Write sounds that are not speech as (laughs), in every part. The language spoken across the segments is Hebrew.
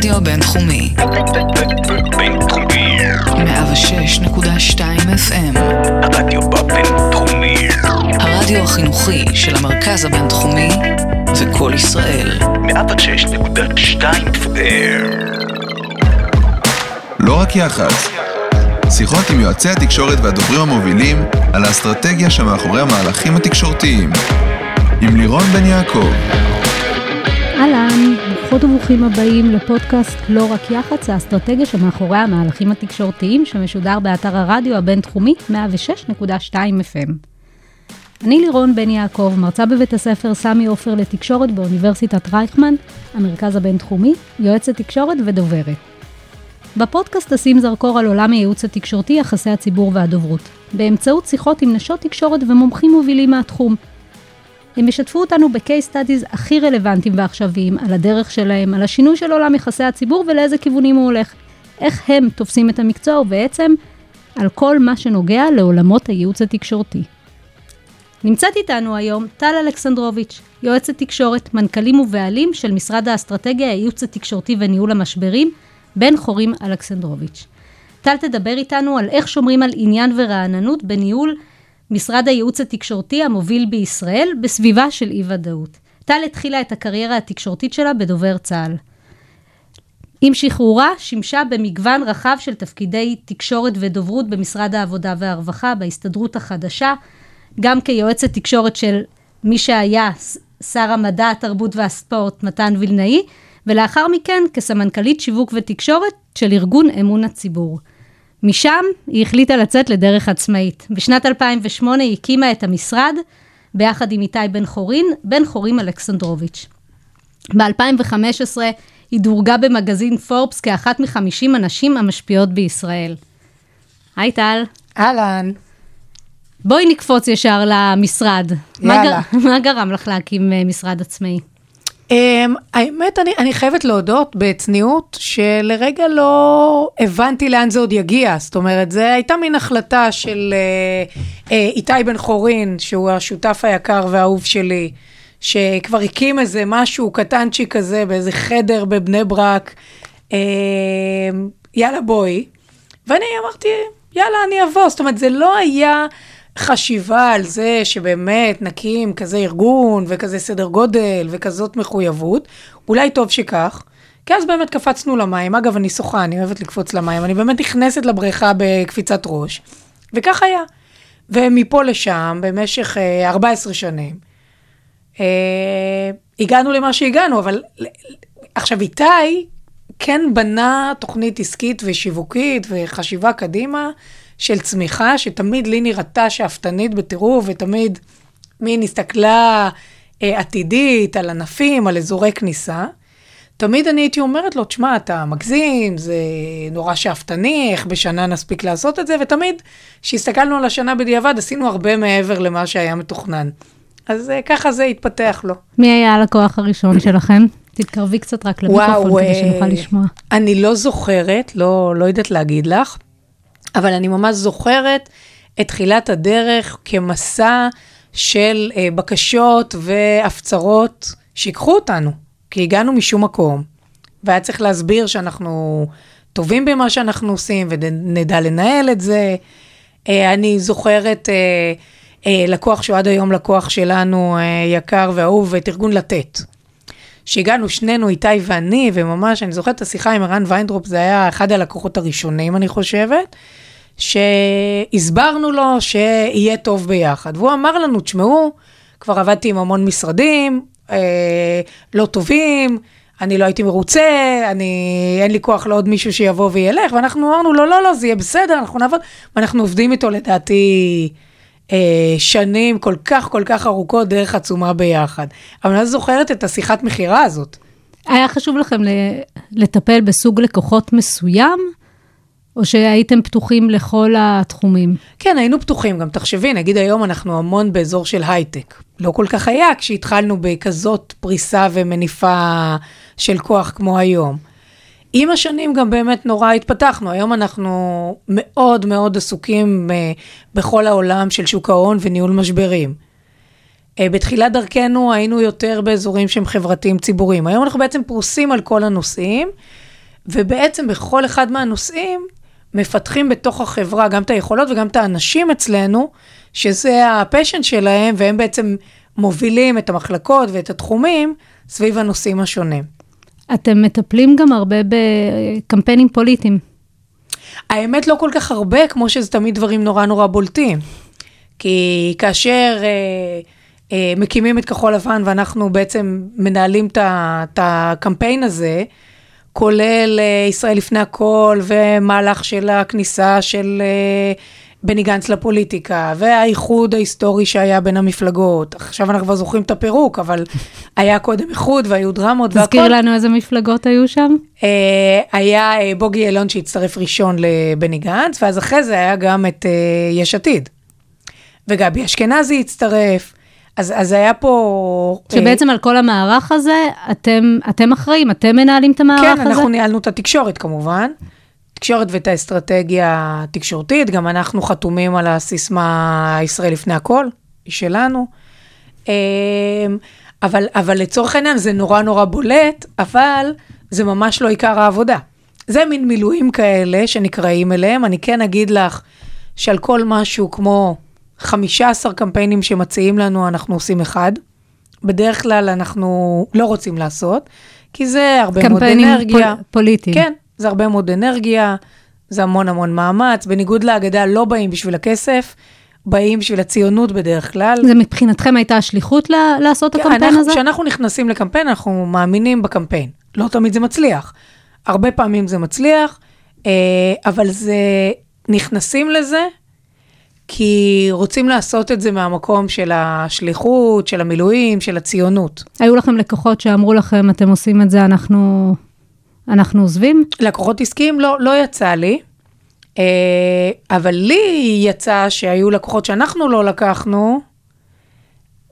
הרדיו הבינתחומי. בינתחומי. 106.2 FM. הרדיו בבינתחומי. הרדיו החינוכי של המרכז הבינתחומי זה קול ישראל. 106.2 FM. לא רק יח"צ. שיחות עם יועצי התקשורת והדוברים המובילים על האסטרטגיה שמאחורי המהלכים התקשורתיים. עם לירון בן יעקב. אהלן, ברוכות וברוכים הבאים לפודקאסט לא רק יח"צ, האסטרטגיה שמאחורי המהלכים התקשורתיים שמשודר באתר הרדיו הבינתחומי 106.2 FM. אני לירון בן יעקב, מרצה בבית הספר סמי עופר לתקשורת באוניברסיטת רייכמן, המרכז הבינתחומי, יועצת תקשורת ודוברת. בפודקאסט אשים זרקור על עולם הייעוץ התקשורתי, יחסי הציבור והדוברות, באמצעות שיחות עם נשות תקשורת ומומחים מובילים מהתחום. הם ישתפו אותנו ב-case studies הכי רלוונטיים ועכשוויים, על הדרך שלהם, על השינוי של עולם יחסי הציבור ולאיזה כיוונים הוא הולך. איך הם תופסים את המקצוע ובעצם על כל מה שנוגע לעולמות הייעוץ התקשורתי. נמצאת איתנו היום טל אלכסנדרוביץ', יועצת תקשורת, מנכ"לים ובעלים של משרד האסטרטגיה, הייעוץ התקשורתי וניהול המשברים, בן חורים אלכסנדרוביץ'. טל תדבר איתנו על איך שומרים על עניין ורעננות בניהול משרד הייעוץ התקשורתי המוביל בישראל בסביבה של אי-ודאות. טל התחילה את הקריירה התקשורתית שלה בדובר צה"ל. עם שחרורה שימשה במגוון רחב של תפקידי תקשורת ודוברות במשרד העבודה והרווחה, בהסתדרות החדשה, גם כיועצת תקשורת של מי שהיה שר המדע, התרבות והספורט מתן וילנאי, ולאחר מכן כסמנכ"לית שיווק ותקשורת של ארגון אמון הציבור. משם היא החליטה לצאת לדרך עצמאית. בשנת 2008 היא הקימה את המשרד ביחד עם איתי בן חורין, בן חורים אלכסנדרוביץ'. ב-2015 היא דורגה במגזין פורבס כאחת מחמישים הנשים המשפיעות בישראל. היי טל. אהלן. בואי נקפוץ ישר למשרד. מה, יאללה. גר, (laughs) מה גרם לך להקים אה, משרד עצמאי? Um, האמת, אני, אני חייבת להודות בצניעות, שלרגע לא הבנתי לאן זה עוד יגיע. זאת אומרת, זו הייתה מין החלטה של uh, uh, איתי בן חורין, שהוא השותף היקר והאהוב שלי, שכבר הקים איזה משהו קטנצ'יק כזה באיזה חדר בבני ברק, uh, יאללה בואי. ואני אמרתי, יאללה, אני אבוא. זאת אומרת, זה לא היה... חשיבה על זה שבאמת נקים כזה ארגון וכזה סדר גודל וכזאת מחויבות, אולי טוב שכך. כי אז באמת קפצנו למים. אגב, אני שוחה, אני אוהבת לקפוץ למים. אני באמת נכנסת לבריכה בקפיצת ראש, וכך היה. ומפה לשם, במשך אה, 14 שנים, אה, הגענו למה שהגענו, אבל עכשיו איתי כן בנה תוכנית עסקית ושיווקית וחשיבה קדימה, של צמיחה, שתמיד לי נראתה שאפתנית בטירוף, ותמיד מין הסתכלה אה, עתידית על ענפים, על אזורי כניסה. תמיד אני הייתי אומרת לו, תשמע, אתה מגזים, זה נורא שאפתני, איך בשנה נספיק לעשות את זה, ותמיד, כשהסתכלנו על השנה בדיעבד, עשינו הרבה מעבר למה שהיה מתוכנן. אז אה, ככה זה התפתח לו. מי היה הלקוח הראשון (coughs) שלכם? תתקרבי קצת רק למיקרופון כדי שנוכל לשמוע. אני לא זוכרת, לא, לא יודעת להגיד לך, אבל אני ממש זוכרת את תחילת הדרך כמסע של אה, בקשות והפצרות שיקחו אותנו, כי הגענו משום מקום, והיה צריך להסביר שאנחנו טובים במה שאנחנו עושים ונדע לנהל את זה. אה, אני זוכרת אה, אה, לקוח שהוא עד היום לקוח שלנו, אה, יקר ואהוב, את ארגון לתת. שהגענו שנינו, איתי ואני, וממש, אני זוכרת את השיחה עם ערן ויינטרוב, זה היה אחד הלקוחות הראשונים, אני חושבת, שהסברנו לו שיהיה טוב ביחד. והוא אמר לנו, תשמעו, כבר עבדתי עם המון משרדים, אה, לא טובים, אני לא הייתי מרוצה, אני, אין לי כוח לעוד מישהו שיבוא וילך, ואנחנו אמרנו, לא, לא, לא, זה יהיה בסדר, אנחנו נעבוד, ואנחנו עובדים איתו לדעתי שנים כל כך כל כך ארוכות, דרך עצומה ביחד. אבל אני לא זוכרת את השיחת מכירה הזאת. היה חשוב לכם לטפל בסוג לקוחות מסוים, או שהייתם פתוחים לכל התחומים? כן, היינו פתוחים. גם תחשבי, נגיד היום אנחנו המון באזור של הייטק. לא כל כך היה כשהתחלנו בכזאת פריסה ומניפה של כוח כמו היום. עם השנים גם באמת נורא התפתחנו. היום אנחנו מאוד מאוד עסוקים uh, בכל העולם של שוק ההון וניהול משברים. Uh, בתחילת דרכנו היינו יותר באזורים שהם חברתיים ציבוריים. היום אנחנו בעצם פרוסים על כל הנושאים, ובעצם בכל אחד מהנושאים מפתחים בתוך החברה גם את היכולות וגם את האנשים אצלנו, שזה הפשן שלהם, והם בעצם מובילים את המחלקות ואת התחומים סביב הנושאים השונים. אתם מטפלים גם הרבה בקמפיינים פוליטיים. האמת לא כל כך הרבה, כמו שזה תמיד דברים נורא נורא בולטים. כי כאשר אה, אה, מקימים את כחול לבן ואנחנו בעצם מנהלים את הקמפיין הזה, כולל אה, ישראל לפני הכל ומהלך של הכניסה של אה, בני גנץ לפוליטיקה, והאיחוד ההיסטורי שהיה בין המפלגות. עכשיו אנחנו כבר זוכרים את הפירוק, אבל (laughs) היה קודם איחוד והיו דרמות והכל. תזכיר לנו איזה מפלגות היו שם. אה, היה אה, בוגי יעלון שהצטרף ראשון לבני גנץ, ואז אחרי זה היה גם את אה, יש עתיד. וגבי אשכנזי הצטרף, אז, אז היה פה... אה, שבעצם על כל המערך הזה, אתם, אתם אחראים, אתם מנהלים את המערך כן, הזה? אנחנו ניהלנו את התקשורת כמובן. תקשורת ואת האסטרטגיה התקשורתית, גם אנחנו חתומים על הסיסמה ישראל לפני הכל, היא שלנו. אה, אבל, אבל לצורך העניין זה נורא נורא בולט, אבל זה ממש לא עיקר העבודה. זה מין מילואים כאלה שנקראים אליהם. אני כן אגיד לך שעל כל משהו כמו 15 קמפיינים שמציעים לנו, אנחנו עושים אחד. בדרך כלל אנחנו לא רוצים לעשות, כי זה הרבה מאוד קמפיינים אנרגיה. פול, פוליטיים. כן, זה הרבה מאוד אנרגיה, זה המון המון מאמץ. בניגוד להגדה, לא באים בשביל הכסף, באים בשביל הציונות בדרך כלל. זה מבחינתכם הייתה השליחות ל- לעשות את כן, הקמפיין אנחנו- הזה? כשאנחנו נכנסים לקמפיין, אנחנו מאמינים בקמפיין. לא תמיד זה מצליח. הרבה פעמים זה מצליח, אה, אבל זה, נכנסים לזה כי רוצים לעשות את זה מהמקום של השליחות, של המילואים, של הציונות. היו לכם לקוחות שאמרו לכם, אתם עושים את זה, אנחנו, אנחנו עוזבים? לקוחות עסקיים לא, לא יצא לי, אה, אבל לי יצא שהיו לקוחות שאנחנו לא לקחנו,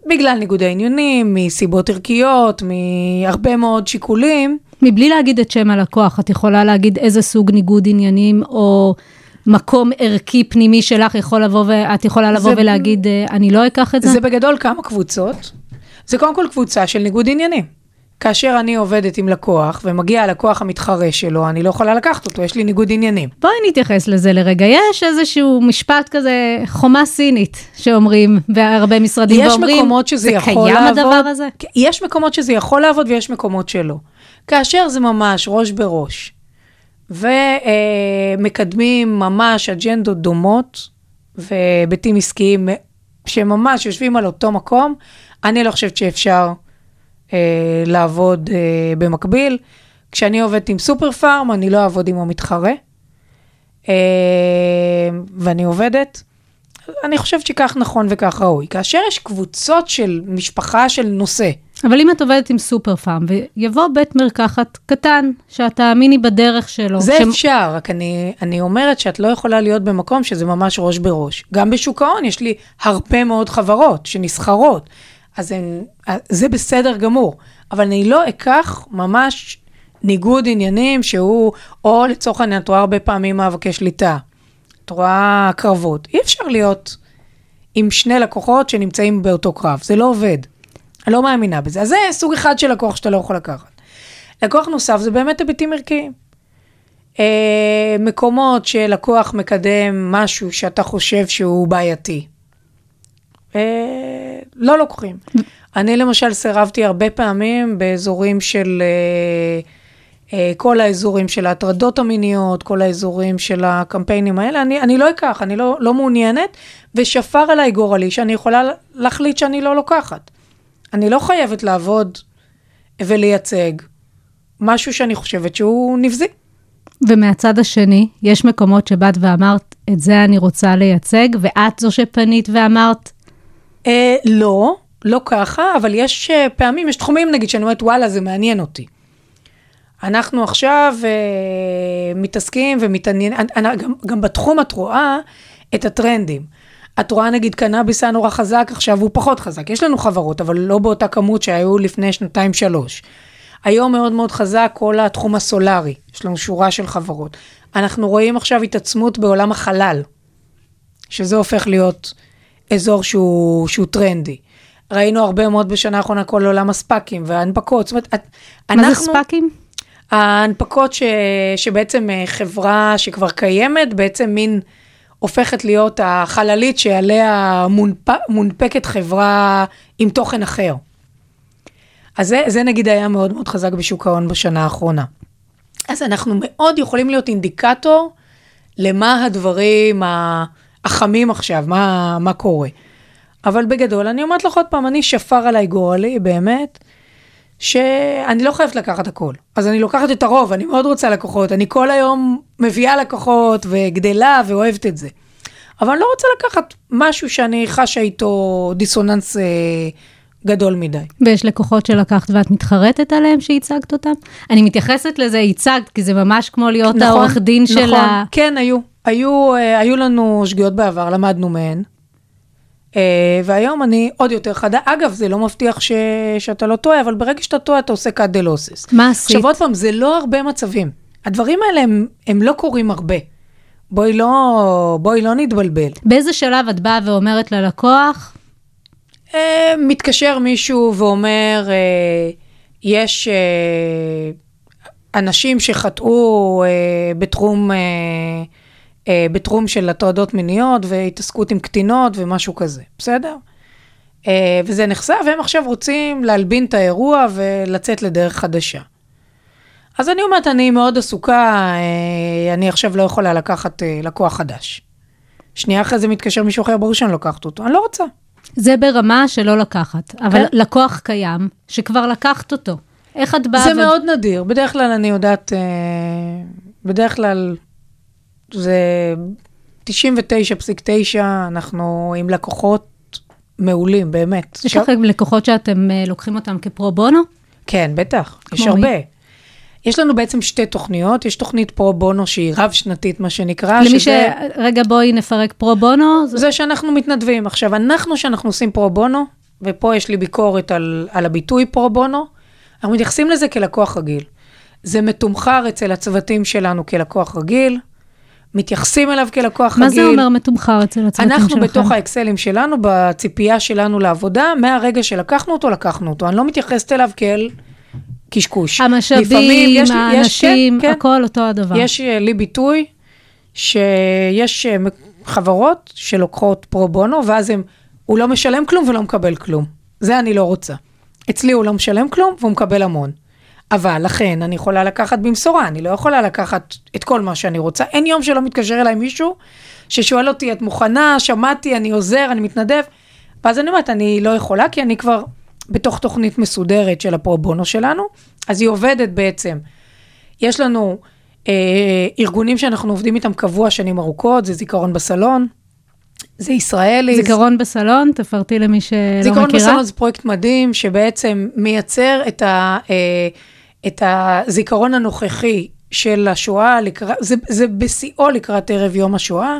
בגלל ניגודי עניינים, מסיבות ערכיות, מהרבה מאוד שיקולים. מבלי להגיד את שם הלקוח, את יכולה להגיד איזה סוג ניגוד עניינים או מקום ערכי פנימי שלך יכול לבוא, ואת יכולה לבוא זה- ולהגיד, אה, אני לא אקח את זה? זה בגדול כמה קבוצות. זה קודם כל קבוצה של ניגוד עניינים. כאשר אני עובדת עם לקוח ומגיע הלקוח המתחרה שלו, אני לא יכולה לקחת אותו, יש לי ניגוד עניינים. בואי נתייחס לזה לרגע. יש איזשהו משפט כזה, חומה סינית, שאומרים בהרבה משרדים, יש ואומרים, מקומות שזה יכול זה לעבוד. קיים הדבר הזה? יש מקומות שזה יכול לעבוד ויש מקומות שלא. כאשר זה ממש ראש בראש, ומקדמים ממש אג'נדות דומות, והיבטים עסקיים שממש יושבים על אותו מקום, אני לא חושבת שאפשר אה, לעבוד אה, במקביל. כשאני עובדת עם סופר פארם, אני לא אעבוד עם המתחרה, אה, ואני עובדת. אני חושבת שכך נכון וכך ראוי. כאשר יש קבוצות של משפחה של נושא, אבל אם את עובדת עם סופר פארם, ויבוא בית מרקחת קטן, שאת תאמיני בדרך שלו, זה שמ- אפשר, רק אני, אני אומרת שאת לא יכולה להיות במקום שזה ממש ראש בראש. גם בשוק ההון יש לי הרבה מאוד חברות שנסחרות, אז הן, זה בסדר גמור, אבל אני לא אקח ממש ניגוד עניינים שהוא, או לצורך העניין, את רואה הרבה פעמים מאבקי שליטה, את רואה קרבות. אי אפשר להיות עם שני לקוחות שנמצאים באותו קרב, זה לא עובד. אני לא מאמינה בזה. אז זה סוג אחד של לקוח שאתה לא יכול לקחת. לקוח נוסף זה באמת היבטים ערכיים. אה, מקומות שלקוח מקדם משהו שאתה חושב שהוא בעייתי. אה, לא לוקחים. אני למשל סירבתי הרבה פעמים באזורים של אה, אה, כל האזורים של ההטרדות המיניות, כל האזורים של הקמפיינים האלה, אני, אני לא אקח, אני לא, לא מעוניינת, ושפר עליי גורלי שאני יכולה להחליט שאני לא לוקחת. אני לא חייבת לעבוד ולייצג משהו שאני חושבת שהוא נבזי. ומהצד השני, יש מקומות שבאת ואמרת, את זה אני רוצה לייצג, ואת זו שפנית ואמרת, אה, לא, לא ככה, אבל יש אה, פעמים, יש תחומים נגיד שאני אומרת, וואלה, זה מעניין אותי. אנחנו עכשיו אה, מתעסקים ומתעניינים, גם, גם בתחום את רואה את הטרנדים. את רואה נגיד קנאביס היה נורא חזק, עכשיו הוא פחות חזק. יש לנו חברות, אבל לא באותה כמות שהיו לפני שנתיים-שלוש. היום מאוד מאוד חזק כל התחום הסולארי, יש לנו שורה של חברות. אנחנו רואים עכשיו התעצמות בעולם החלל, שזה הופך להיות אזור שהוא, שהוא טרנדי. ראינו הרבה מאוד בשנה האחרונה כל עולם הספאקים וההנפקות, זאת אומרת, את, מה זה אנחנו... ספאקים? ההנפקות ש, שבעצם אה, חברה שכבר קיימת, בעצם מין הופכת להיות החללית שעליה מונפ, מונפקת חברה עם תוכן אחר. אז זה, זה נגיד היה מאוד מאוד חזק בשוק ההון בשנה האחרונה. אז אנחנו מאוד יכולים להיות אינדיקטור למה הדברים ה- החמים עכשיו, מה, מה קורה. אבל בגדול, אני אומרת לך עוד פעם, אני שפר עליי גורלי, באמת, שאני לא חייבת לקחת הכל. אז אני לוקחת את הרוב, אני מאוד רוצה לקוחות, אני כל היום מביאה לקוחות וגדלה ואוהבת את זה. אבל אני לא רוצה לקחת משהו שאני חשה איתו דיסוננס אה, גדול מדי. ויש לקוחות שלקחת ואת מתחרטת עליהם שהצגת אותם? אני מתייחסת לזה, הצגת, כי זה ממש כמו להיות נכון, העורך דין נכון, של ה... כן, היו. היו, אה, היו לנו שגיאות בעבר, למדנו מהן. אה, והיום אני עוד יותר חדה. אגב, זה לא מבטיח ש... שאתה לא טועה, אבל ברגע שאתה טועה, אתה עושה cut the losses. מה עשית? עכשיו, עוד פעם, זה לא הרבה מצבים. הדברים האלה הם, הם לא קורים הרבה. בואי לא, בואי לא נתבלבל. באיזה שלב את באה ואומרת ללקוח, אה, מתקשר מישהו ואומר, אה, יש אה, אנשים שחטאו אה, בתחום, אה, אה, בתחום של הטרדות מיניות והתעסקות עם קטינות ומשהו כזה, בסדר? אה, וזה נחשף, והם עכשיו רוצים להלבין את האירוע ולצאת לדרך חדשה. אז אני אומרת, אני מאוד עסוקה, אה, אני עכשיו לא יכולה לקחת אה, לקוח חדש. שנייה אחרי זה מתקשר מישהו אחר, ברור שאני לוקחת אותו, אני לא רוצה. זה ברמה שלא לקחת, אבל כן. לקוח קיים, שכבר לקחת אותו. איך את באה... זה ו- מאוד נדיר, בדרך כלל אני יודעת, אה, בדרך כלל זה 99.9, אנחנו עם לקוחות מעולים, באמת. יש ש- לכם לקוחות שאתם אה, לוקחים אותם כפרו בונו? כן, בטח, יש מי? הרבה. יש לנו בעצם שתי תוכניות, יש תוכנית פרו בונו שהיא רב-שנתית, מה שנקרא, למי ש... שזה... רגע, בואי נפרק פרו בונו. זה- זה שאנחנו מתנדבים. עכשיו, אנחנו, שאנחנו עושים פרו בונו, ופה יש לי ביקורת על, על הביטוי פרו בונו, אנחנו מתייחסים לזה כלקוח רגיל. זה מתומחר אצל הצוותים שלנו כלקוח רגיל, מתייחסים אליו כלקוח מה רגיל. זה אומר מתומחר אצל הצוותים שלכם? אנחנו בתוך האקסלים שלנו, בציפייה שלנו לעבודה, מהרגע שלקחנו אותו, לקחנו אותו. אני לא מתייחסת אליו כאל קשקוש. לפעמים המשאבים, יש לי- יש- האנשים, כן, כן. הכל אותו הדבר. יש אה, לי ביטוי שיש אה, חברות שלוקחות פרו בונו, ואז הם, הוא לא משלם כלום ולא מקבל כלום. זה אני לא רוצה. אצלי הוא לא משלם כלום והוא מקבל המון. אבל לכן אני יכולה לקחת במשורה, אני לא יכולה לקחת את כל מה שאני רוצה. אין יום שלא מתקשר אליי מישהו ששואל אותי, את מוכנה, שמעתי, אני עוזר, אני מתנדב. ואז אני אומרת, אני לא יכולה, כי אני כבר בתוך תוכנית מסודרת של הפרו בונו שלנו, אז היא עובדת בעצם. יש לנו אה, ארגונים שאנחנו עובדים איתם קבוע שנים ארוכות, זה זיכרון בסלון, זה ישראלי. זיכרון בסלון, תפרטי למי שלא זיכרון מכירה. בסלון זה פרויקט מדהים, שבעצם מייצר את, ה, אה, את הזיכרון הנוכחי של השואה, לקראת, זה, זה בשיאו לקראת ערב יום השואה,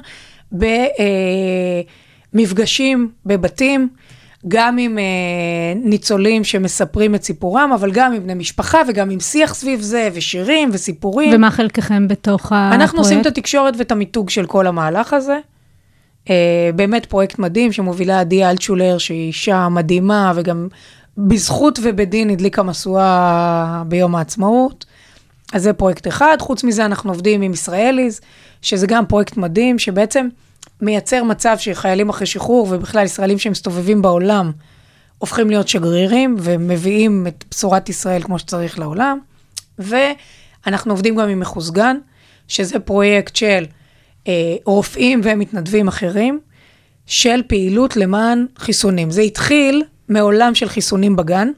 במפגשים בבתים, גם עם אה, ניצולים שמספרים את סיפורם, אבל גם עם בני משפחה וגם עם שיח סביב זה, ושירים וסיפורים. ומה חלקכם בתוך הפרויקט? אנחנו עושים את התקשורת ואת המיתוג של כל המהלך הזה. Uh, באמת פרויקט מדהים שמובילה עדי אלטשולר, שהיא אישה מדהימה, וגם בזכות ובדין הדליקה משואה ביום העצמאות. אז זה פרויקט אחד. חוץ מזה, אנחנו עובדים עם ישראליז, שזה גם פרויקט מדהים, שבעצם מייצר מצב שחיילים אחרי שחרור, ובכלל ישראלים שמסתובבים בעולם, הופכים להיות שגרירים, ומביאים את בשורת ישראל כמו שצריך לעולם. ואנחנו עובדים גם עם מחוסגן, שזה פרויקט של אה, רופאים ומתנדבים אחרים, של פעילות למען חיסונים. זה התחיל מעולם של חיסונים בגן.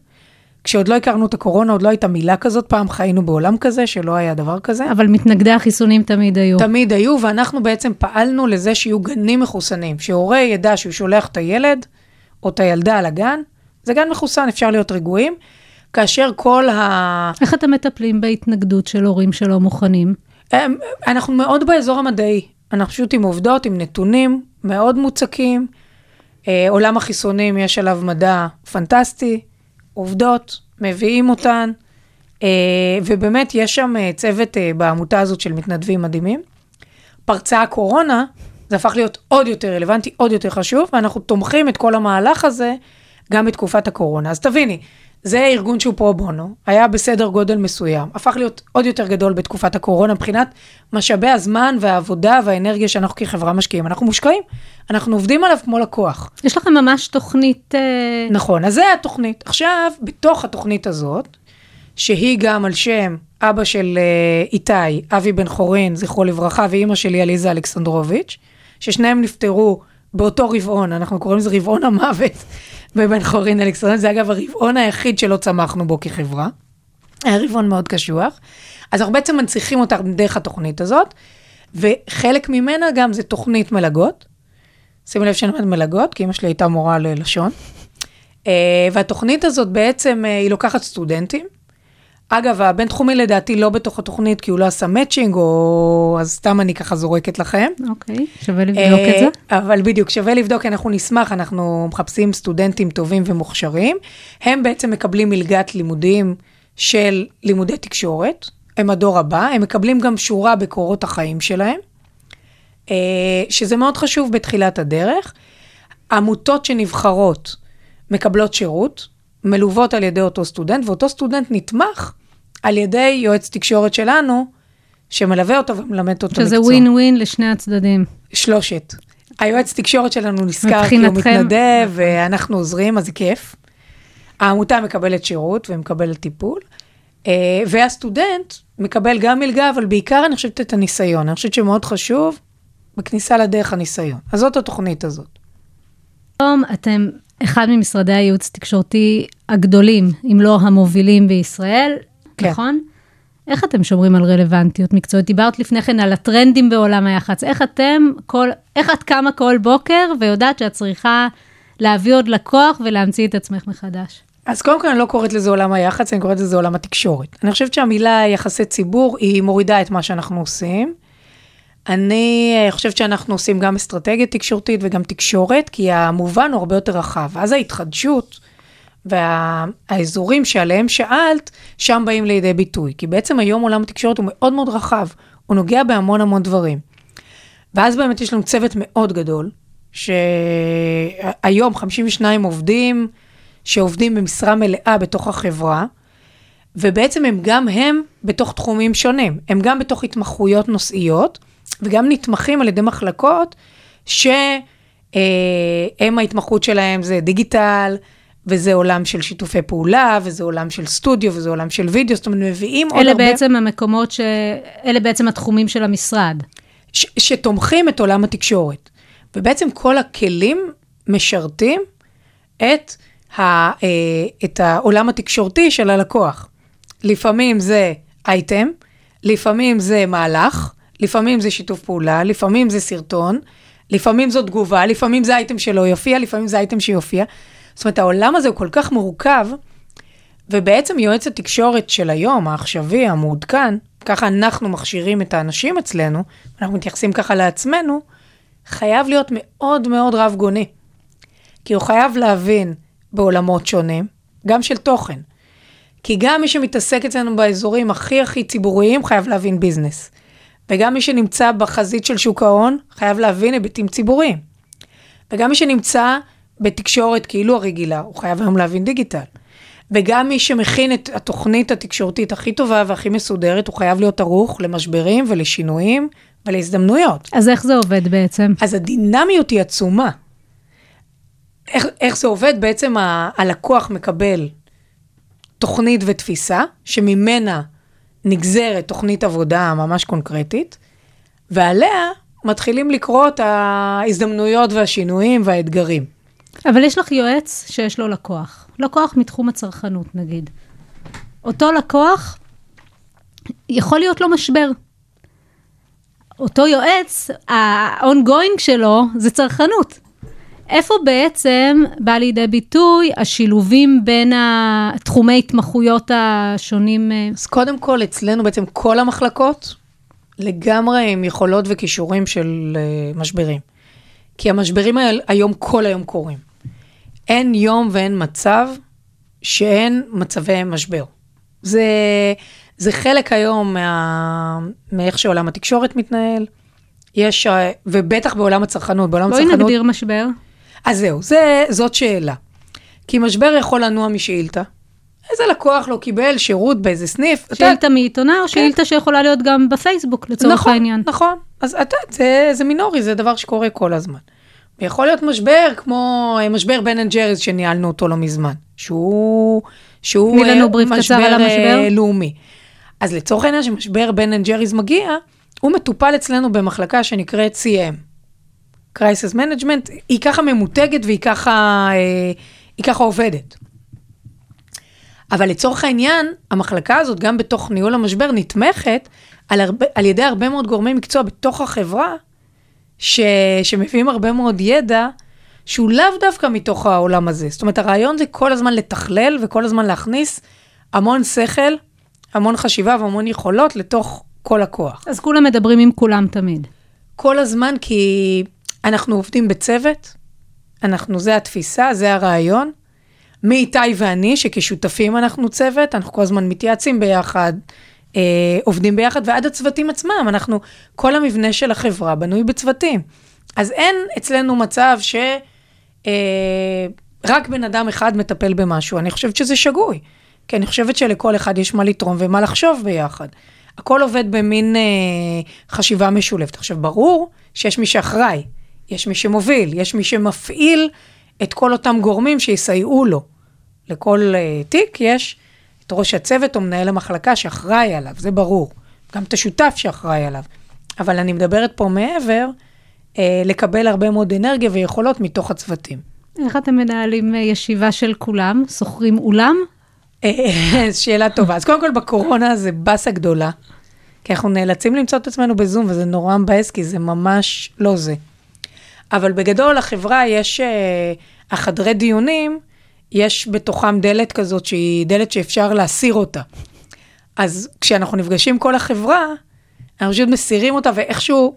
כשעוד לא הכרנו את הקורונה, עוד לא הייתה מילה כזאת, פעם חיינו בעולם כזה, שלא היה דבר כזה. אבל מתנגדי החיסונים תמיד היו. תמיד היו, ואנחנו בעצם פעלנו לזה שיהיו גנים מחוסנים, שהורה ידע שהוא שולח את הילד או את הילדה לגן, זה גן מחוסן, אפשר להיות רגועים, כאשר כל ה... איך אתם מטפלים בהתנגדות של הורים שלא מוכנים? הם- אנחנו מאוד באזור המדעי, אנחנו פשוט עם עובדות, עם נתונים מאוד מוצקים. אה, עולם החיסונים, יש עליו מדע פנטסטי, עובדות, מביאים אותן, אה, ובאמת יש שם אה, צוות אה, בעמותה הזאת של מתנדבים מדהימים. פרצה הקורונה, זה הפך להיות עוד יותר רלוונטי, עוד יותר חשוב, ואנחנו תומכים את כל המהלך הזה גם בתקופת הקורונה. אז תביני, זה ארגון שהוא פרו בונו, היה בסדר גודל מסוים, הפך להיות עוד יותר גדול בתקופת הקורונה מבחינת משאבי הזמן והעבודה והאנרגיה שאנחנו כחברה משקיעים. אנחנו מושקעים, אנחנו עובדים עליו כמו לקוח. יש לכם ממש תוכנית... אה, נכון, אז זה התוכנית. עכשיו, בתוך התוכנית הזאת, שהיא גם על שם אבא של אה, איתי, אבי בן חורין, זכרו לברכה, ואימא שלי עליזה אלכסנדרוביץ', ששניהם נפטרו באותו רבעון, אנחנו קוראים לזה רבעון המוות בבן חורין אלכסנדרוביץ', זה אגב הרבעון היחיד שלא צמחנו בו כחברה. היה רבעון מאוד קשוח. אז אנחנו בעצם מנציחים אותה דרך התוכנית הזאת, וחלק ממנה גם זה תוכנית מלגות. שימי לב שאני אומרת מלגות, כי אמא שלי הייתה מורה ללשון. אה, והתוכנית הזאת בעצם, אה, היא לוקחת סטודנטים. אגב, הבינתחומי לדעתי לא בתוך התוכנית, כי הוא לא עשה מאצ'ינג, או... אז סתם אני ככה זורקת לכם. אוקיי, שווה לבדוק את זה. אה, אבל בדיוק, שווה לבדוק, אנחנו נשמח, אנחנו מחפשים סטודנטים טובים ומוכשרים. הם בעצם מקבלים מלגת לימודים של לימודי תקשורת, הם הדור הבא, הם מקבלים גם שורה בקורות החיים שלהם, אה, שזה מאוד חשוב בתחילת הדרך. עמותות שנבחרות מקבלות שירות, מלוות על ידי אותו סטודנט, ואותו סטודנט נתמך על ידי יועץ תקשורת שלנו, שמלווה אותו ומלמד אותו שזה מקצוע. ווין ווין לשני הצדדים. שלושת. היועץ תקשורת שלנו נזכר כי הוא. מתנדב, ואנחנו עוזרים, אז זה כיף. העמותה מקבלת שירות ומקבלת טיפול, אה, והסטודנט מקבל גם מלגה, אבל בעיקר אני חושבת את הניסיון. אני חושבת שמאוד חשוב בכניסה לדרך הניסיון. אז זאת התוכנית הזאת. היום אתם אחד ממשרדי הייעוץ התקשורתי הגדולים, אם לא המובילים בישראל, כן. נכון? איך אתם שומרים על רלוונטיות מקצועית? דיברת לפני כן על הטרנדים בעולם היח"צ. איך אתם, כל, איך את קמה כל בוקר ויודעת שאת צריכה להביא עוד לקוח ולהמציא את עצמך מחדש? אז קודם כל אני לא קוראת לזה עולם היח"צ, אני קוראת לזה עולם התקשורת. אני חושבת שהמילה יחסי ציבור, היא מורידה את מה שאנחנו עושים. אני אה, חושבת שאנחנו עושים גם אסטרטגיה תקשורתית וגם תקשורת, כי המובן הוא הרבה יותר רחב. אז ההתחדשות והאזורים שעליהם שאלת, שם באים לידי ביטוי. כי בעצם היום עולם התקשורת הוא מאוד מאוד רחב, הוא נוגע בהמון המון דברים. ואז באמת יש לנו צוות מאוד גדול, שהיום 52 עובדים, שעובדים במשרה מלאה בתוך החברה, ובעצם הם גם הם בתוך תחומים שונים. הם גם בתוך התמחויות נושאיות, וגם נתמכים על ידי מחלקות שהם ההתמחות שלהם זה דיגיטל, וזה עולם של שיתופי פעולה, וזה עולם של סטודיו, וזה עולם של וידאו, זאת אומרת, מביאים עוד אלה הרבה... בעצם המקומות ש... אלה בעצם התחומים של המשרד. ש- שתומכים את עולם התקשורת. ובעצם כל הכלים משרתים את, ה, אה, את העולם התקשורתי של הלקוח. לפעמים זה אייטם, לפעמים זה מהלך, לפעמים זה שיתוף פעולה, לפעמים זה סרטון, לפעמים זו תגובה, לפעמים זה אייטם שלא יופיע, לפעמים זה אייטם שיופיע. זאת אומרת, העולם הזה הוא כל כך מורכב, ובעצם יועץ התקשורת של היום, העכשווי, המעודכן, ככה אנחנו מכשירים את האנשים אצלנו, אנחנו מתייחסים ככה לעצמנו, חייב להיות מאוד מאוד רב גוני. כי הוא חייב להבין בעולמות שונים, גם של תוכן. כי גם מי שמתעסק אצלנו באזורים הכי הכי ציבוריים, חייב להבין ביזנס. וגם מי שנמצא בחזית של שוק ההון, חייב להבין היבטים ציבוריים. וגם מי שנמצא בתקשורת כאילו הרגילה, הוא חייב היום להבין דיגיטל. וגם מי שמכין את התוכנית התקשורתית הכי טובה והכי מסודרת, הוא חייב להיות ערוך למשברים ולשינויים ולהזדמנויות. אז איך זה עובד בעצם? אז הדינמיות היא עצומה. איך, איך זה עובד? בעצם ה, הלקוח מקבל תוכנית ותפיסה, שממנה נגזרת תוכנית עבודה ממש קונקרטית, ועליה מתחילים לקרוא את ההזדמנויות והשינויים והאתגרים. אבל יש לך יועץ שיש לו לקוח. לקוח מתחום הצרכנות, נגיד. אותו לקוח, יכול להיות לו משבר. אותו יועץ, ה-ongoing שלו זה צרכנות. איפה בעצם בא לידי ביטוי השילובים בין התחומי התמחויות השונים? אה, אז קודם כל, אצלנו בעצם כל המחלקות לגמרי עם יכולות וכישורים של uh, משברים. כי המשברים היום כל היום קורים. אין יום ואין מצב שאין מצבי משבר. זה, זה חלק היום מה, מאיך שעולם התקשורת מתנהל. יש, אה, ובטח בעולם הצרכנות, בעולם בואי הצרכנות... נגדיר משבר. אז זהו, זה, זאת שאלה. כי משבר יכול לנוע משאילתה, איזה לקוח לא קיבל שירות באיזה סניף. אתה- שאילתה מעיתונאי, או שאילתה שיכולה להיות גם בפייסבוק, לצורך נכון, העניין. נכון, אז אתה, זה, זה מינורי, זה דבר שקורה כל הזמן. יכול להיות משבר כמו אה, משבר בן אנד ג'ריס שניהלנו אותו לא מזמן, שהוא, שהוא תני לנו אה, בריף קצר על אה, המשבר. לאומי. אז לצורך העניין שמשבר בן אנד ג'ריס מגיע, הוא מטופל אצלנו במחלקה שנקראת CM, Crisis Management, היא ככה ממותגת והיא ככה, היא ככה עובדת. אבל לצורך העניין, המחלקה הזאת, גם בתוך ניהול המשבר, נתמכת על, הרבה, על ידי הרבה מאוד גורמי מקצוע בתוך החברה, ש, שמביאים הרבה מאוד ידע, שהוא לאו דווקא מתוך העולם הזה. זאת אומרת, הרעיון זה כל הזמן לתכלל וכל הזמן להכניס המון שכל, המון חשיבה והמון יכולות לתוך כל הכוח. אז כולם מדברים עם כולם תמיד. כל הזמן, כי אנחנו עובדים בצוות, אנחנו, זה התפיסה, זה הרעיון. מאיתי ואני, שכשותפים אנחנו צוות, אנחנו כל הזמן מתייעצים ביחד, אה, עובדים ביחד, ועד הצוותים עצמם, אנחנו, כל המבנה של החברה בנוי בצוותים. אז אין אצלנו מצב ש... אה, רק בן אדם אחד מטפל במשהו, אני חושבת שזה שגוי. כי אני חושבת שלכל אחד יש מה לתרום ומה לחשוב ביחד. הכל עובד במין אה, חשיבה משולבת. עכשיו, ברור שיש מי שאחראי, יש מי שמוביל, יש מי שמפעיל את כל אותם גורמים שיסייעו לו. לכל אה, תיק יש את ראש הצוות או מנהל המחלקה שאחראי עליו, זה ברור. גם את השותף שאחראי עליו. אבל אני מדברת פה מעבר, אה, לקבל הרבה מאוד אנרגיה ויכולות מתוך הצוותים. איך אתם מנהלים אה, ישיבה של כולם? שוכרים אולם? (laughs) שאלה טובה. אז קודם כל, בקורונה זה באסה גדולה, כי אנחנו נאלצים למצוא את עצמנו בזום, וזה נורא מבאס, כי זה ממש לא זה. אבל בגדול, לחברה יש, אה, החדרי דיונים, יש בתוכם דלת כזאת שהיא דלת שאפשר להסיר אותה. אז כשאנחנו נפגשים כל החברה, אנחנו פשוט מסירים אותה, ואיכשהו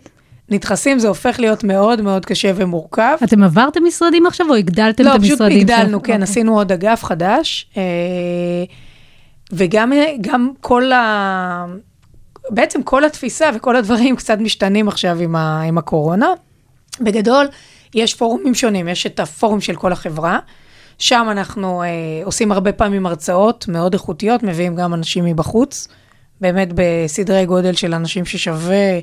נדחסים, זה הופך להיות מאוד מאוד קשה ומורכב. אתם עברתם משרדים עכשיו, או הגדלתם לא, את המשרדים? פשוט הגדלנו, שלכם? כן, אוקיי. עשינו עוד אגף חדש, אה, וגם גם כל ה... בעצם כל התפיסה וכל הדברים קצת משתנים עכשיו עם, ה... עם הקורונה. בגדול, יש פורומים שונים, יש את הפורום של כל החברה, שם אנחנו אה, עושים הרבה פעמים הרצאות מאוד איכותיות, מביאים גם אנשים מבחוץ, באמת בסדרי גודל של אנשים ששווה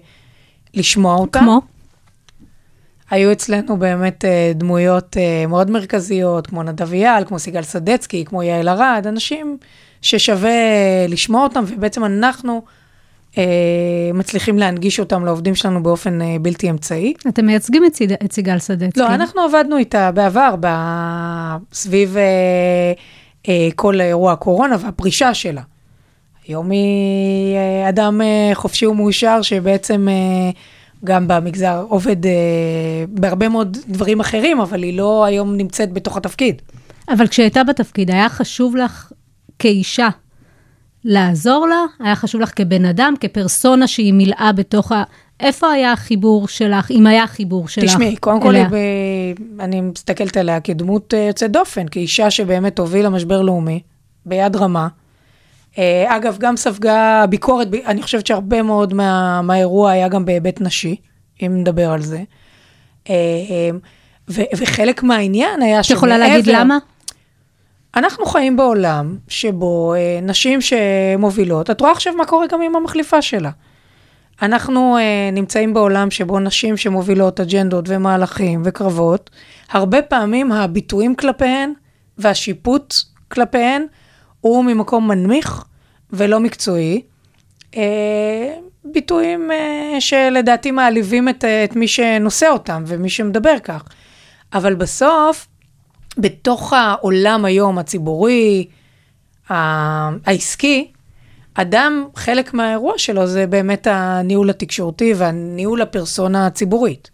לשמוע אותם. כמו? היו אצלנו באמת אה, דמויות אה, מאוד מרכזיות, כמו נדב אייל, כמו סיגל סדצקי, כמו יעל ארד, אנשים ששווה לשמוע אותם, ובעצם אנחנו מצליחים להנגיש אותם לעובדים שלנו באופן אה, בלתי אמצעי. אתם מייצגים את, סיד... את סיגל סדצקי. לא, אנחנו עבדנו איתה בעבר, ב... סביב אה, אה, כל אירוע הקורונה והפרישה שלה. היום היא אה, אדם אה, חופשי ומאושר, שבעצם אה, גם במגזר עובד אה, בהרבה מאוד דברים אחרים, אבל היא לא היום נמצאת בתוך התפקיד. אבל כשהייתה בתפקיד, היה חשוב לך כאישה לעזור לה? היה חשוב לך כבן אדם, כפרסונה שהיא מילאה בתוך ה... איפה היה החיבור שלך, אם היה חיבור שלך תשמעי, קודם כל, ב... אני מסתכלת עליה כדמות אה, יוצאת דופן, כאישה שבאמת הובילה משבר לאומי, ביד רמה. אה, אגב, גם ספגה ביקורת, אני חושבת שהרבה מאוד מה, מהאירוע היה גם בהיבט נשי, אם נדבר על זה. אה, ו, וחלק מהעניין היה את יכולה להגיד למה? אנחנו חיים בעולם שבו אה, נשים שמובילות, את רואה עכשיו מה קורה גם עם המחליפה שלה. אנחנו אה, נמצאים בעולם שבו נשים שמובילות אג'נדות ומהלכים וקרבות, הרבה פעמים הביטויים כלפיהן והשיפוט כלפיהן הוא ממקום מנמיך ולא מקצועי. אה, ביטויים אה, שלדעתי מעליבים את, אה, את מי שנושא אותם ומי שמדבר כך. אבל בסוף, בתוך העולם היום הציבורי, העסקי, אדם, חלק מהאירוע שלו זה באמת הניהול התקשורתי והניהול הפרסונה הציבורית.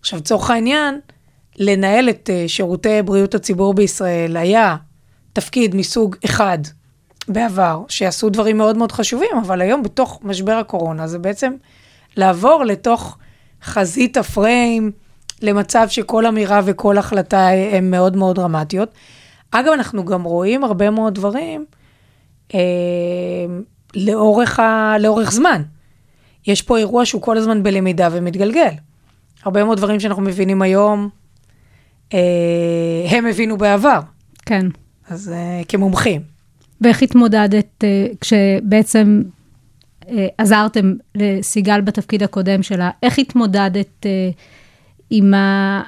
עכשיו, לצורך העניין, לנהל את אה, שירותי בריאות הציבור בישראל היה תפקיד מסוג אחד בעבר, שעשו דברים מאוד מאוד חשובים, אבל היום בתוך משבר הקורונה זה בעצם לעבור לתוך חזית הפריים, למצב שכל אמירה וכל החלטה הן מאוד מאוד דרמטיות. אגב, אנחנו גם רואים הרבה מאוד דברים אה, לאורך, ה, לאורך זמן. יש פה אירוע שהוא כל הזמן בלמידה ומתגלגל. הרבה מאוד דברים שאנחנו מבינים היום, אה, הם הבינו בעבר, כן. אז אה, כמומחים. ואיך התמודדת אה, כשבעצם אה, עזרתם לסיגל בתפקיד הקודם שלה, איך התמודדת אה, עם ה...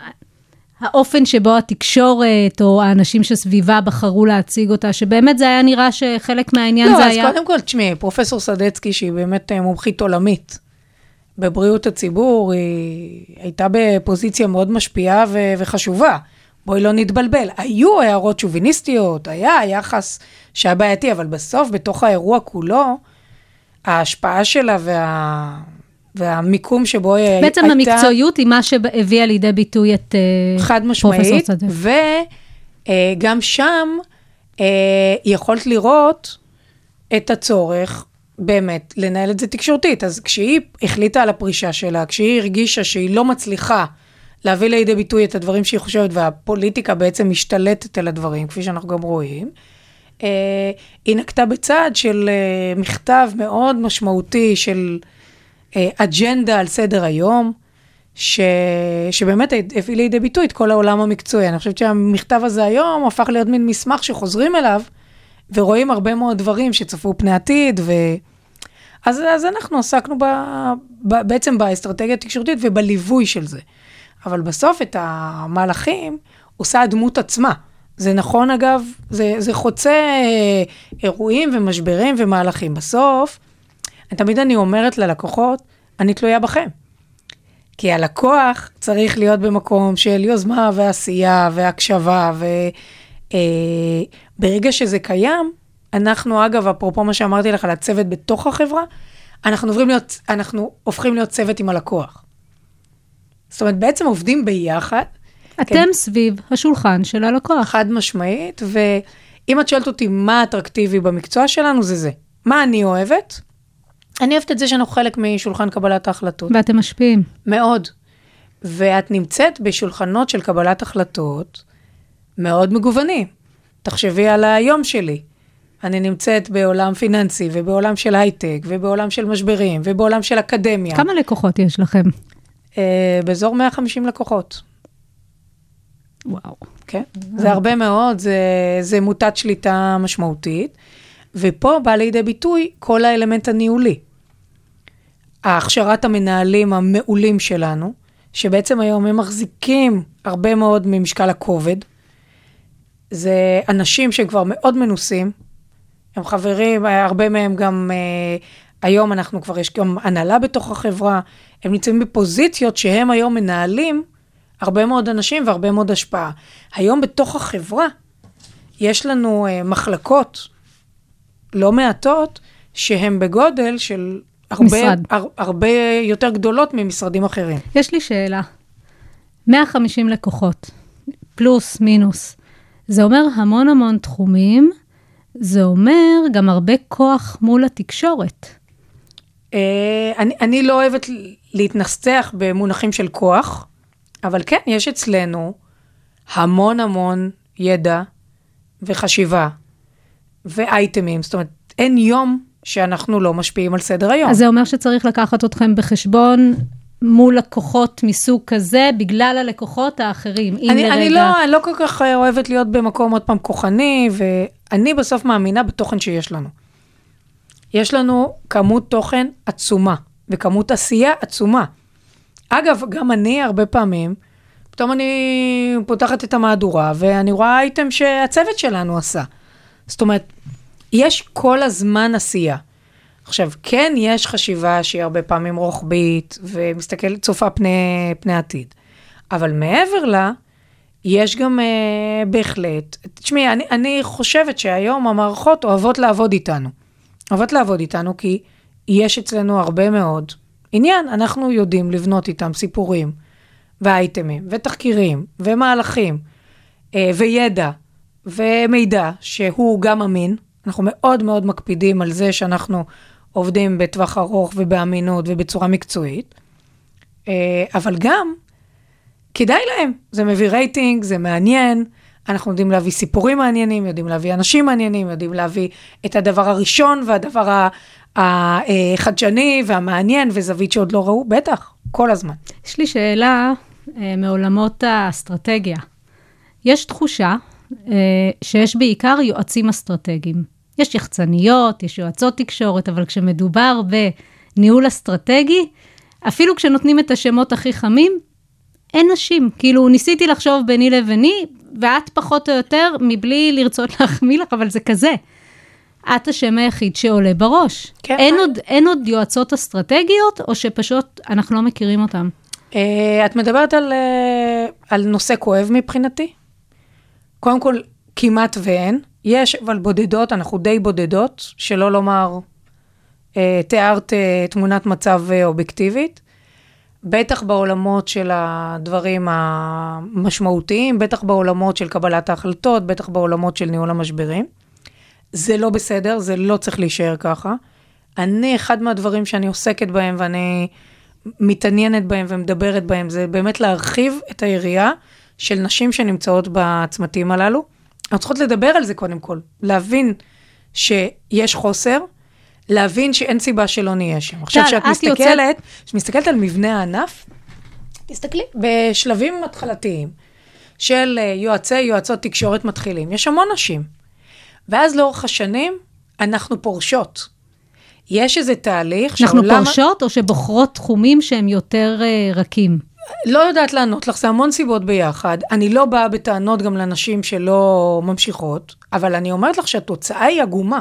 האופן שבו התקשורת או האנשים שסביבה בחרו להציג אותה, שבאמת זה היה נראה שחלק מהעניין לא, זה אז היה... קודם כל, תשמעי, פרופסור סדצקי, שהיא באמת אה, מומחית עולמית בבריאות הציבור, היא הייתה בפוזיציה מאוד משפיעה ו- וחשובה. בואי לא נתבלבל. היו הערות שוביניסטיות, היה יחס שהיה בעייתי, אבל בסוף, בתוך האירוע כולו, ההשפעה שלה וה... והמיקום שבו היא בעצם הייתה... המקצועיות היא מה שהביאה לידי ביטוי את אה, חד משמעית. וגם שם אה, יכולת לראות את הצורך באמת לנהל את זה תקשורתית. אז כשהיא החליטה על הפרישה שלה, כשהיא הרגישה שהיא לא מצליחה להביא לידי ביטוי את הדברים שהיא חושבת, והפוליטיקה בעצם משתלטת על הדברים, כפי שאנחנו גם רואים, אה, היא נקטה בצעד של אה, מכתב מאוד משמעותי של אה, אג'נדה על סדר היום, ש... שבאמת הביא לידי ביטוי את כל העולם המקצועי. אני חושבת שהמכתב הזה היום הפך להיות מין מסמך שחוזרים אליו, ורואים הרבה מאוד דברים שצפו פני עתיד, ו... אז, אז אנחנו עסקנו ב... ב... בעצם באסטרטגיה התקשורתית ובליווי של זה. אבל בסוף את המהלכים עושה הדמות עצמה. זה נכון, אגב, זה, זה חוצה אה, אירועים ומשברים ומהלכים. בסוף, תמיד אני אומרת ללקוחות, אני תלויה בכם. כי הלקוח צריך להיות במקום של יוזמה ועשייה והקשבה, וברגע שזה קיים, אנחנו, אגב, אפרופו מה שאמרתי לך על הצוות בתוך החברה, אנחנו, עוברים להיות, אנחנו הופכים להיות צוות עם הלקוח. זאת אומרת, בעצם עובדים ביחד. אתם כן. סביב השולחן של הלקוח. חד משמעית, ואם את שואלת אותי מה אטרקטיבי במקצוע שלנו, זה זה. מה אני אוהבת? אני אוהבת את זה שאנחנו חלק משולחן קבלת ההחלטות. ואתם משפיעים. מאוד. ואת נמצאת בשולחנות של קבלת החלטות מאוד מגוונים. תחשבי על היום שלי. אני נמצאת בעולם פיננסי, ובעולם של הייטק, ובעולם של משברים, ובעולם של אקדמיה. כמה לקוחות יש לכם? אה, באזור 150 לקוחות. וואו. כן, זה הרבה מאוד, זה, זה מוטת שליטה משמעותית, ופה בא לידי ביטוי כל האלמנט הניהולי. הכשרת המנהלים המעולים שלנו, שבעצם היום הם מחזיקים הרבה מאוד ממשקל הכובד. זה אנשים שהם כבר מאוד מנוסים, הם חברים, הרבה מהם גם, אה, היום אנחנו כבר, יש גם הנהלה בתוך החברה, הם נמצאים בפוזיציות שהם היום מנהלים הרבה מאוד אנשים והרבה מאוד השפעה. היום בתוך החברה יש לנו אה, מחלקות לא מעטות שהן בגודל של הרבה, משרד. הר, הרבה יותר גדולות ממשרדים אחרים. יש לי שאלה. 150 לקוחות, פלוס, מינוס. זה אומר המון המון תחומים, זה אומר גם הרבה כוח מול התקשורת. אה, אני, אני לא אוהבת להתנסח במונחים של כוח, אבל כן, יש אצלנו המון המון ידע וחשיבה ואייטמים. זאת אומרת, אין יום שאנחנו לא משפיעים על סדר היום. אז זה אומר שצריך לקחת אתכם בחשבון מול לקוחות מסוג כזה, בגלל הלקוחות האחרים. אני, לרגע... אני, לא, אני לא כל כך אה, אוהבת להיות במקום עוד פעם כוחני, ואני בסוף מאמינה בתוכן שיש לנו. יש לנו כמות תוכן עצומה, וכמות עשייה עצומה. אגב, גם אני הרבה פעמים, פתאום אני פותחת את המהדורה, ואני רואה אייטם שהצוות שלנו עשה. זאת אומרת, יש כל הזמן עשייה. עכשיו, כן יש חשיבה שהיא הרבה פעמים רוחבית, ומסתכלת, צופה פני, פני עתיד. אבל מעבר לה, יש גם uh, בהחלט, תשמעי, אני, אני חושבת שהיום המערכות אוהבות לעבוד איתנו. אוהבות לעבוד איתנו כי יש אצלנו הרבה מאוד עניין, אנחנו יודעים לבנות איתם סיפורים, ואייטמים, ותחקירים, ומהלכים, אה, וידע, ומידע שהוא גם אמין. אנחנו מאוד מאוד מקפידים על זה שאנחנו עובדים בטווח ארוך ובאמינות ובצורה מקצועית, אה, אבל גם כדאי להם, זה מביא רייטינג, זה מעניין, אנחנו יודעים להביא סיפורים מעניינים, יודעים להביא אנשים מעניינים, יודעים להביא את הדבר הראשון והדבר החדשני והמעניין וזווית שעוד לא ראו, בטח, כל הזמן. יש לי שאלה אה, מעולמות האסטרטגיה. יש תחושה שיש בעיקר יועצים אסטרטגיים. יש יחצניות, יש יועצות תקשורת, אבל כשמדובר בניהול אסטרטגי, אפילו כשנותנים את השמות הכי חמים, אין נשים. כאילו, ניסיתי לחשוב ביני לביני, ואת פחות או יותר, מבלי לרצות (laughs) להחמיא לך, אבל זה כזה. את השם היחיד שעולה בראש. כן. אין, עוד, אין עוד יועצות אסטרטגיות, או שפשוט אנחנו לא מכירים אותן? אה, את מדברת על, אה, על נושא כואב מבחינתי? קודם כל, כמעט ואין. יש, אבל בודדות, אנחנו די בודדות, שלא לומר, אה, תיארת אה, תמונת מצב אה, אובייקטיבית. בטח בעולמות של הדברים המשמעותיים, בטח בעולמות של קבלת ההחלטות, בטח בעולמות של ניהול המשברים. זה לא בסדר, זה לא צריך להישאר ככה. אני, אחד מהדברים שאני עוסקת בהם ואני מתעניינת בהם ומדברת בהם, זה באמת להרחיב את היריעה של נשים שנמצאות בצמתים הללו. אנחנו צריכות לדבר על זה קודם כל, להבין שיש חוסר, להבין שאין סיבה שלא נהיה שם. עכשיו, כשאת את יוצאת- מסתכלת, מסתכלת על מבנה הענף, תסתכלי, בשלבים התחלתיים של אה, יועצי, יועצות תקשורת מתחילים, יש המון נשים. ואז לאורך השנים, אנחנו פורשות. יש איזה תהליך אנחנו שהעולם- פורשות, או שבוחרות תחומים שהם יותר אה, רכים? לא יודעת לענות לך, זה המון סיבות ביחד. אני לא באה בטענות גם לנשים שלא ממשיכות, אבל אני אומרת לך שהתוצאה היא עגומה.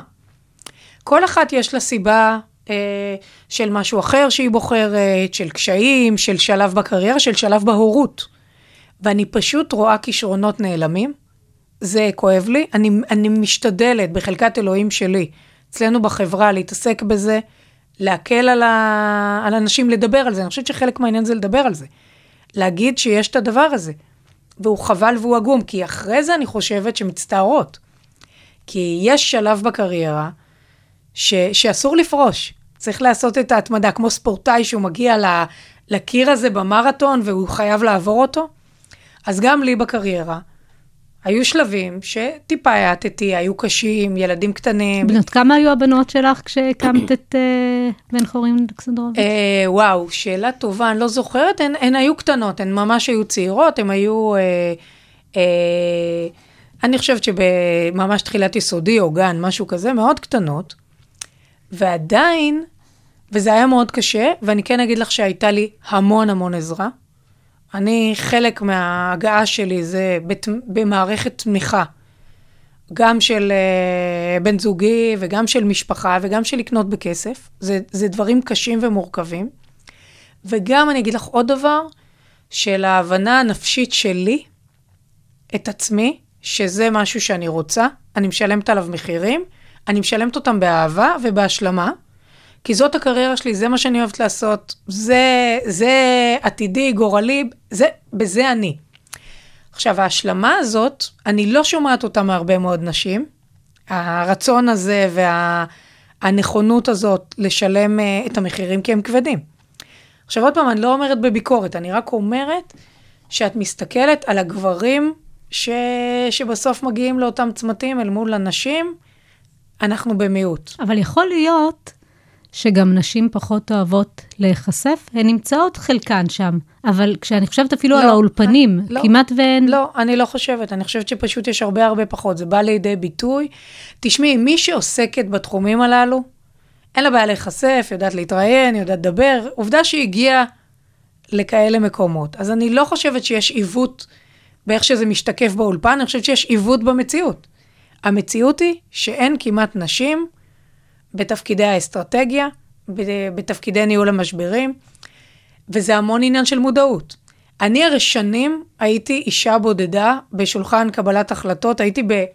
כל אחת יש לה סיבה אה, של משהו אחר שהיא בוחרת, של קשיים, של שלב בקריירה, של שלב בהורות. ואני פשוט רואה כישרונות נעלמים. זה כואב לי. אני, אני משתדלת בחלקת אלוהים שלי, אצלנו בחברה, להתעסק בזה, להקל על, ה, על אנשים לדבר על זה. אני חושבת שחלק מהעניין זה לדבר על זה. להגיד שיש את הדבר הזה. והוא חבל והוא עגום, כי אחרי זה אני חושבת שמצטערות. כי יש שלב בקריירה ש, שאסור לפרוש. צריך לעשות את ההתמדה, כמו ספורטאי שהוא מגיע ל, לקיר הזה במרתון והוא חייב לעבור אותו. אז גם לי בקריירה, היו שלבים שטיפה האטתי, היו קשים, ילדים קטנים. בנות כמה היו הבנות שלך כשהקמת את אה, בן חורין אלכסנדרוביץ'? אה, וואו, שאלה טובה, אני לא זוכרת, הן, הן היו קטנות, הן ממש היו צעירות, הן היו, אה, אני חושבת שבממש תחילת יסודי או גן, משהו כזה, מאוד קטנות, ועדיין, וזה היה מאוד קשה, ואני כן אגיד לך שהייתה לי המון המון עזרה. אני, חלק מההגעה שלי זה בת, במערכת תמיכה, גם של uh, בן זוגי וגם של משפחה וגם של לקנות בכסף. זה, זה דברים קשים ומורכבים. וגם אני אגיד לך עוד דבר, של ההבנה הנפשית שלי, את עצמי, שזה משהו שאני רוצה, אני משלמת עליו מחירים, אני משלמת אותם באהבה ובהשלמה, כי זאת הקריירה שלי, זה מה שאני אוהבת לעשות, זה, זה עתידי, גורלי, זה, בזה אני. עכשיו, ההשלמה הזאת, אני לא שומעת אותה מהרבה מאוד נשים. הרצון הזה והנכונות הזאת לשלם אה, את המחירים, כי הם כבדים. עכשיו, עוד פעם, אני לא אומרת בביקורת, אני רק אומרת שאת מסתכלת על הגברים ש... שבסוף מגיעים לאותם צמתים אל מול הנשים, אנחנו במיעוט. אבל יכול להיות שגם נשים פחות אוהבות להיחשף, הן נמצאות חלקן שם, אבל כשאני חושבת אפילו לא, על האולפנים, לא, כמעט ואין... לא, אני לא חושבת, אני חושבת שפשוט יש הרבה הרבה פחות, זה בא לידי ביטוי. תשמעי, מי שעוסקת בתחומים הללו, אין לה בעיה להיחשף, יודעת להתראיין, יודעת לדבר, עובדה שהיא הגיעה לכאלה מקומות. אז אני לא חושבת שיש עיוות באיך שזה משתקף באולפן, אני חושבת שיש עיוות במציאות. המציאות היא שאין כמעט נשים בתפקידי האסטרטגיה, בתפקידי ניהול המשברים, וזה המון עניין של מודעות. אני הרי שנים הייתי אישה בודדה בשולחן קבלת החלטות, הייתי ב...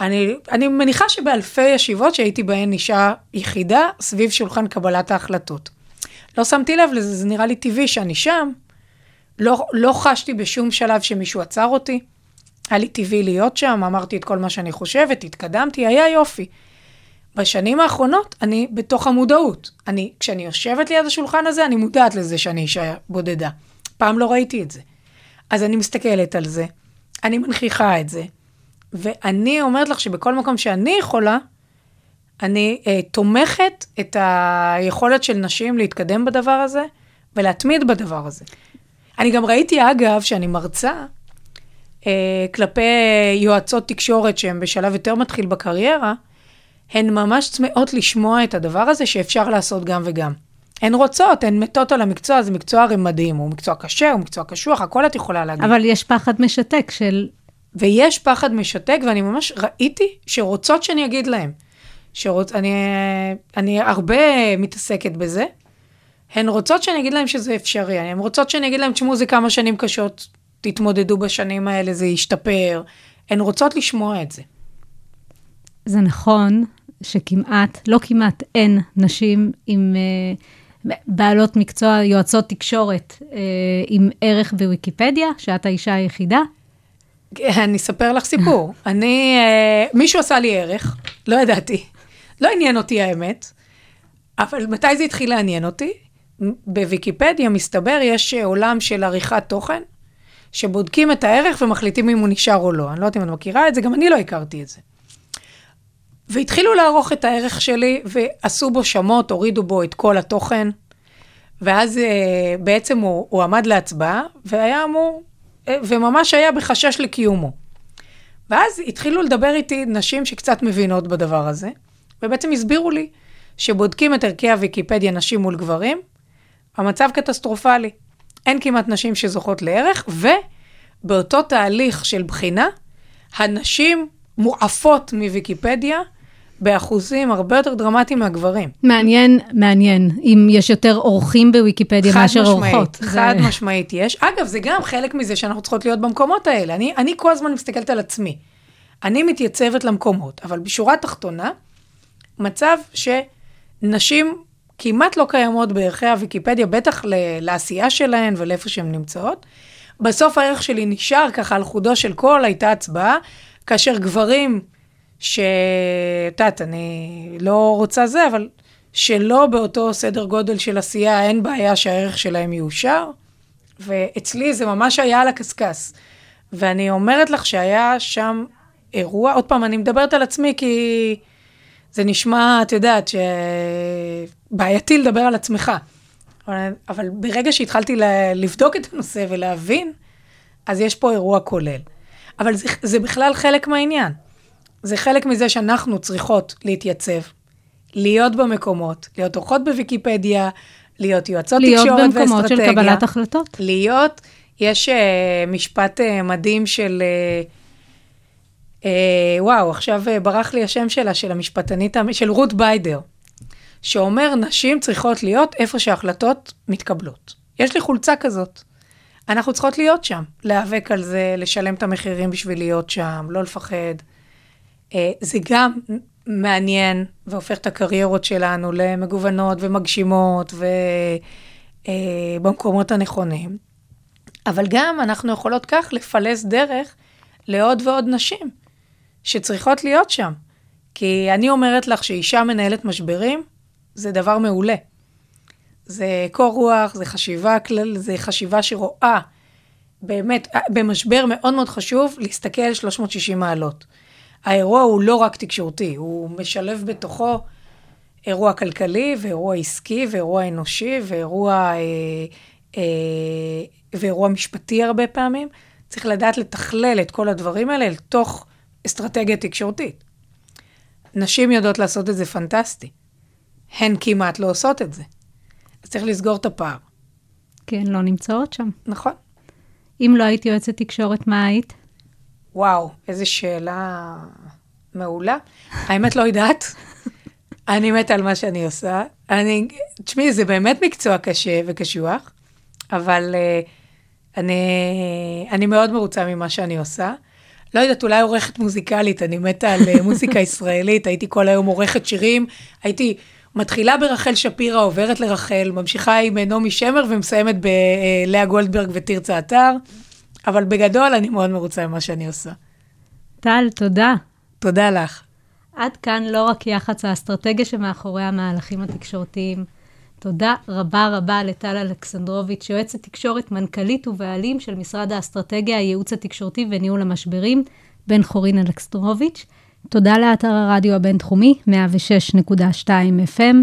אני, אני מניחה שבאלפי ישיבות שהייתי בהן אישה יחידה סביב שולחן קבלת ההחלטות. לא שמתי לב לזה, זה נראה לי טבעי שאני שם. לא, לא חשתי בשום שלב שמישהו עצר אותי. היה לי טבעי להיות שם, אמרתי את כל מה שאני חושבת, התקדמתי, היה יופי. בשנים האחרונות אני בתוך המודעות. אני, כשאני יושבת ליד השולחן הזה, אני מודעת לזה שאני אישה בודדה. פעם לא ראיתי את זה. אז אני מסתכלת על זה, אני מנכיחה את זה, ואני אומרת לך שבכל מקום שאני יכולה, אני אה, תומכת את היכולת של נשים להתקדם בדבר הזה ולהתמיד בדבר הזה. אני גם ראיתי, אגב, שאני מרצה אה, כלפי יועצות תקשורת שהן בשלב יותר מתחיל בקריירה, הן ממש צמאות לשמוע את הדבר הזה שאפשר לעשות גם וגם. הן רוצות, הן מתות על המקצוע, זה מקצוע הרי מדהים, הוא מקצוע קשה, הוא מקצוע קשוח, הכל את יכולה להגיד. אבל יש פחד משתק של... ויש פחד משתק, ואני ממש ראיתי שרוצות שאני אגיד להם. שרוצ... אני, אני הרבה מתעסקת בזה. הן רוצות שאני אגיד להם שזה אפשרי, הן רוצות שאני אגיד להם, תשמעו, זה כמה שנים קשות, תתמודדו בשנים האלה, זה ישתפר. הן רוצות לשמוע את זה. זה נכון שכמעט, לא כמעט, אין נשים עם uh, בעלות מקצוע, יועצות תקשורת uh, עם ערך בוויקיפדיה, שאת האישה היחידה. אני אספר לך סיפור. (laughs) אני, uh, מישהו עשה לי ערך, לא ידעתי. לא עניין אותי האמת, אבל מתי זה התחיל לעניין אותי? בוויקיפדיה, מסתבר, יש עולם של עריכת תוכן, שבודקים את הערך ומחליטים אם הוא נשאר או לא. אני לא יודעת אם את מכירה את זה, גם אני לא הכרתי את זה. והתחילו לערוך את הערך שלי, ועשו בו שמות, הורידו בו את כל התוכן, ואז אה, בעצם הוא, הוא עמד להצבעה, והיה אמור, אה, וממש היה בחשש לקיומו. ואז התחילו לדבר איתי נשים שקצת מבינות בדבר הזה, ובעצם הסבירו לי שבודקים את ערכי הוויקיפדיה נשים מול גברים, המצב קטסטרופלי. אין כמעט נשים שזוכות לערך, ובאותו תהליך של בחינה, הנשים מועפות מוויקיפדיה באחוזים הרבה יותר דרמטיים מהגברים. מעניין, מעניין, אם יש יותר אורחים בוויקיפדיה מאשר אורחות. חד זה... משמעית יש. אגב, זה גם חלק מזה שאנחנו צריכות להיות במקומות האלה. אני, אני כל הזמן מסתכלת על עצמי. אני מתייצבת למקומות, אבל בשורה התחתונה, מצב שנשים כמעט לא קיימות בערכי הוויקיפדיה, בטח לעשייה שלהן ולאיפה שהן נמצאות. בסוף הערך שלי נשאר ככה על חודו של קול, הייתה הצבעה, כאשר גברים, שאת יודעת, אני לא רוצה זה, אבל שלא באותו סדר גודל של עשייה, אין בעיה שהערך שלהם יאושר. ואצלי זה ממש היה על הקשקש. ואני אומרת לך שהיה שם אירוע, עוד פעם, אני מדברת על עצמי כי זה נשמע, את יודעת, שבעייתי לדבר על עצמך. אבל, אבל ברגע שהתחלתי לבדוק את הנושא ולהבין, אז יש פה אירוע כולל. אבל זה, זה בכלל חלק מהעניין. זה חלק מזה שאנחנו צריכות להתייצב, להיות במקומות, להיות אורחות בוויקיפדיה, להיות יועצות להיות תקשורת ואסטרטגיה. להיות במקומות של קבלת החלטות. להיות, יש uh, משפט uh, מדהים של, uh, uh, וואו, עכשיו uh, ברח לי השם שלה, של המשפטנית, של רות ביידר, שאומר, נשים צריכות להיות איפה שההחלטות מתקבלות. יש לי חולצה כזאת. אנחנו צריכות להיות שם, להיאבק על זה, לשלם את המחירים בשביל להיות שם, לא לפחד. אה, זה גם מעניין והופך את הקריירות שלנו למגוונות ומגשימות ובמקומות אה, הנכונים. אבל גם אנחנו יכולות כך לפלס דרך לעוד ועוד נשים שצריכות להיות שם. כי אני אומרת לך שאישה מנהלת משברים, זה דבר מעולה. זה קור רוח, זה חשיבה כלל, זה חשיבה שרואה, באמת, במשבר מאוד מאוד חשוב להסתכל 360 מעלות. האירוע הוא לא רק תקשורתי, הוא משלב בתוכו אירוע כלכלי ואירוע עסקי ואירוע אנושי ואירוע, אה, אה, ואירוע משפטי הרבה פעמים. צריך לדעת לתכלל את כל הדברים האלה אל תוך אסטרטגיה תקשורתית. נשים יודעות לעשות את זה פנטסטי. הן כמעט לא עושות את זה. אז צריך לסגור את הפער. כן, לא נמצאות שם. נכון. אם לא היית יועצת תקשורת, מה היית? וואו, איזו שאלה מעולה. האמת לא יודעת. אני מתה על מה שאני עושה. אני, תשמעי, זה באמת מקצוע קשה וקשוח, אבל uh, אני, אני מאוד מרוצה ממה שאני עושה. לא יודעת, אולי עורכת מוזיקלית, אני מתה על אה, מוזיקה (laughs) ישראלית, הייתי כל היום עורכת שירים, הייתי מתחילה ברחל שפירא, עוברת לרחל, ממשיכה עם נעמי שמר ומסיימת בלאה גולדברג ותרצה אתר, אבל בגדול אני מאוד מרוצה ממה שאני עושה. טל, תודה. תודה לך. עד כאן לא רק יח"צ האסטרטגיה שמאחורי המהלכים התקשורתיים. תודה רבה רבה לטל אלכסנדרוביץ', יועצת תקשורת, מנכ"לית ובעלים של משרד האסטרטגיה, הייעוץ התקשורתי וניהול המשברים, בן חורין אלכסנדרוביץ'. תודה לאתר הרדיו הבינתחומי, 106.2 FM.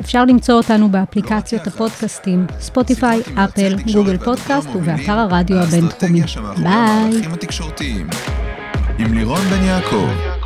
אפשר למצוא אותנו באפליקציות הפודקאסטים, ספוטיפיי, אפל, גוגל פודקאסט ובאתר הרדיו הבינתחומי. ביי. עם לירון בן יעקב.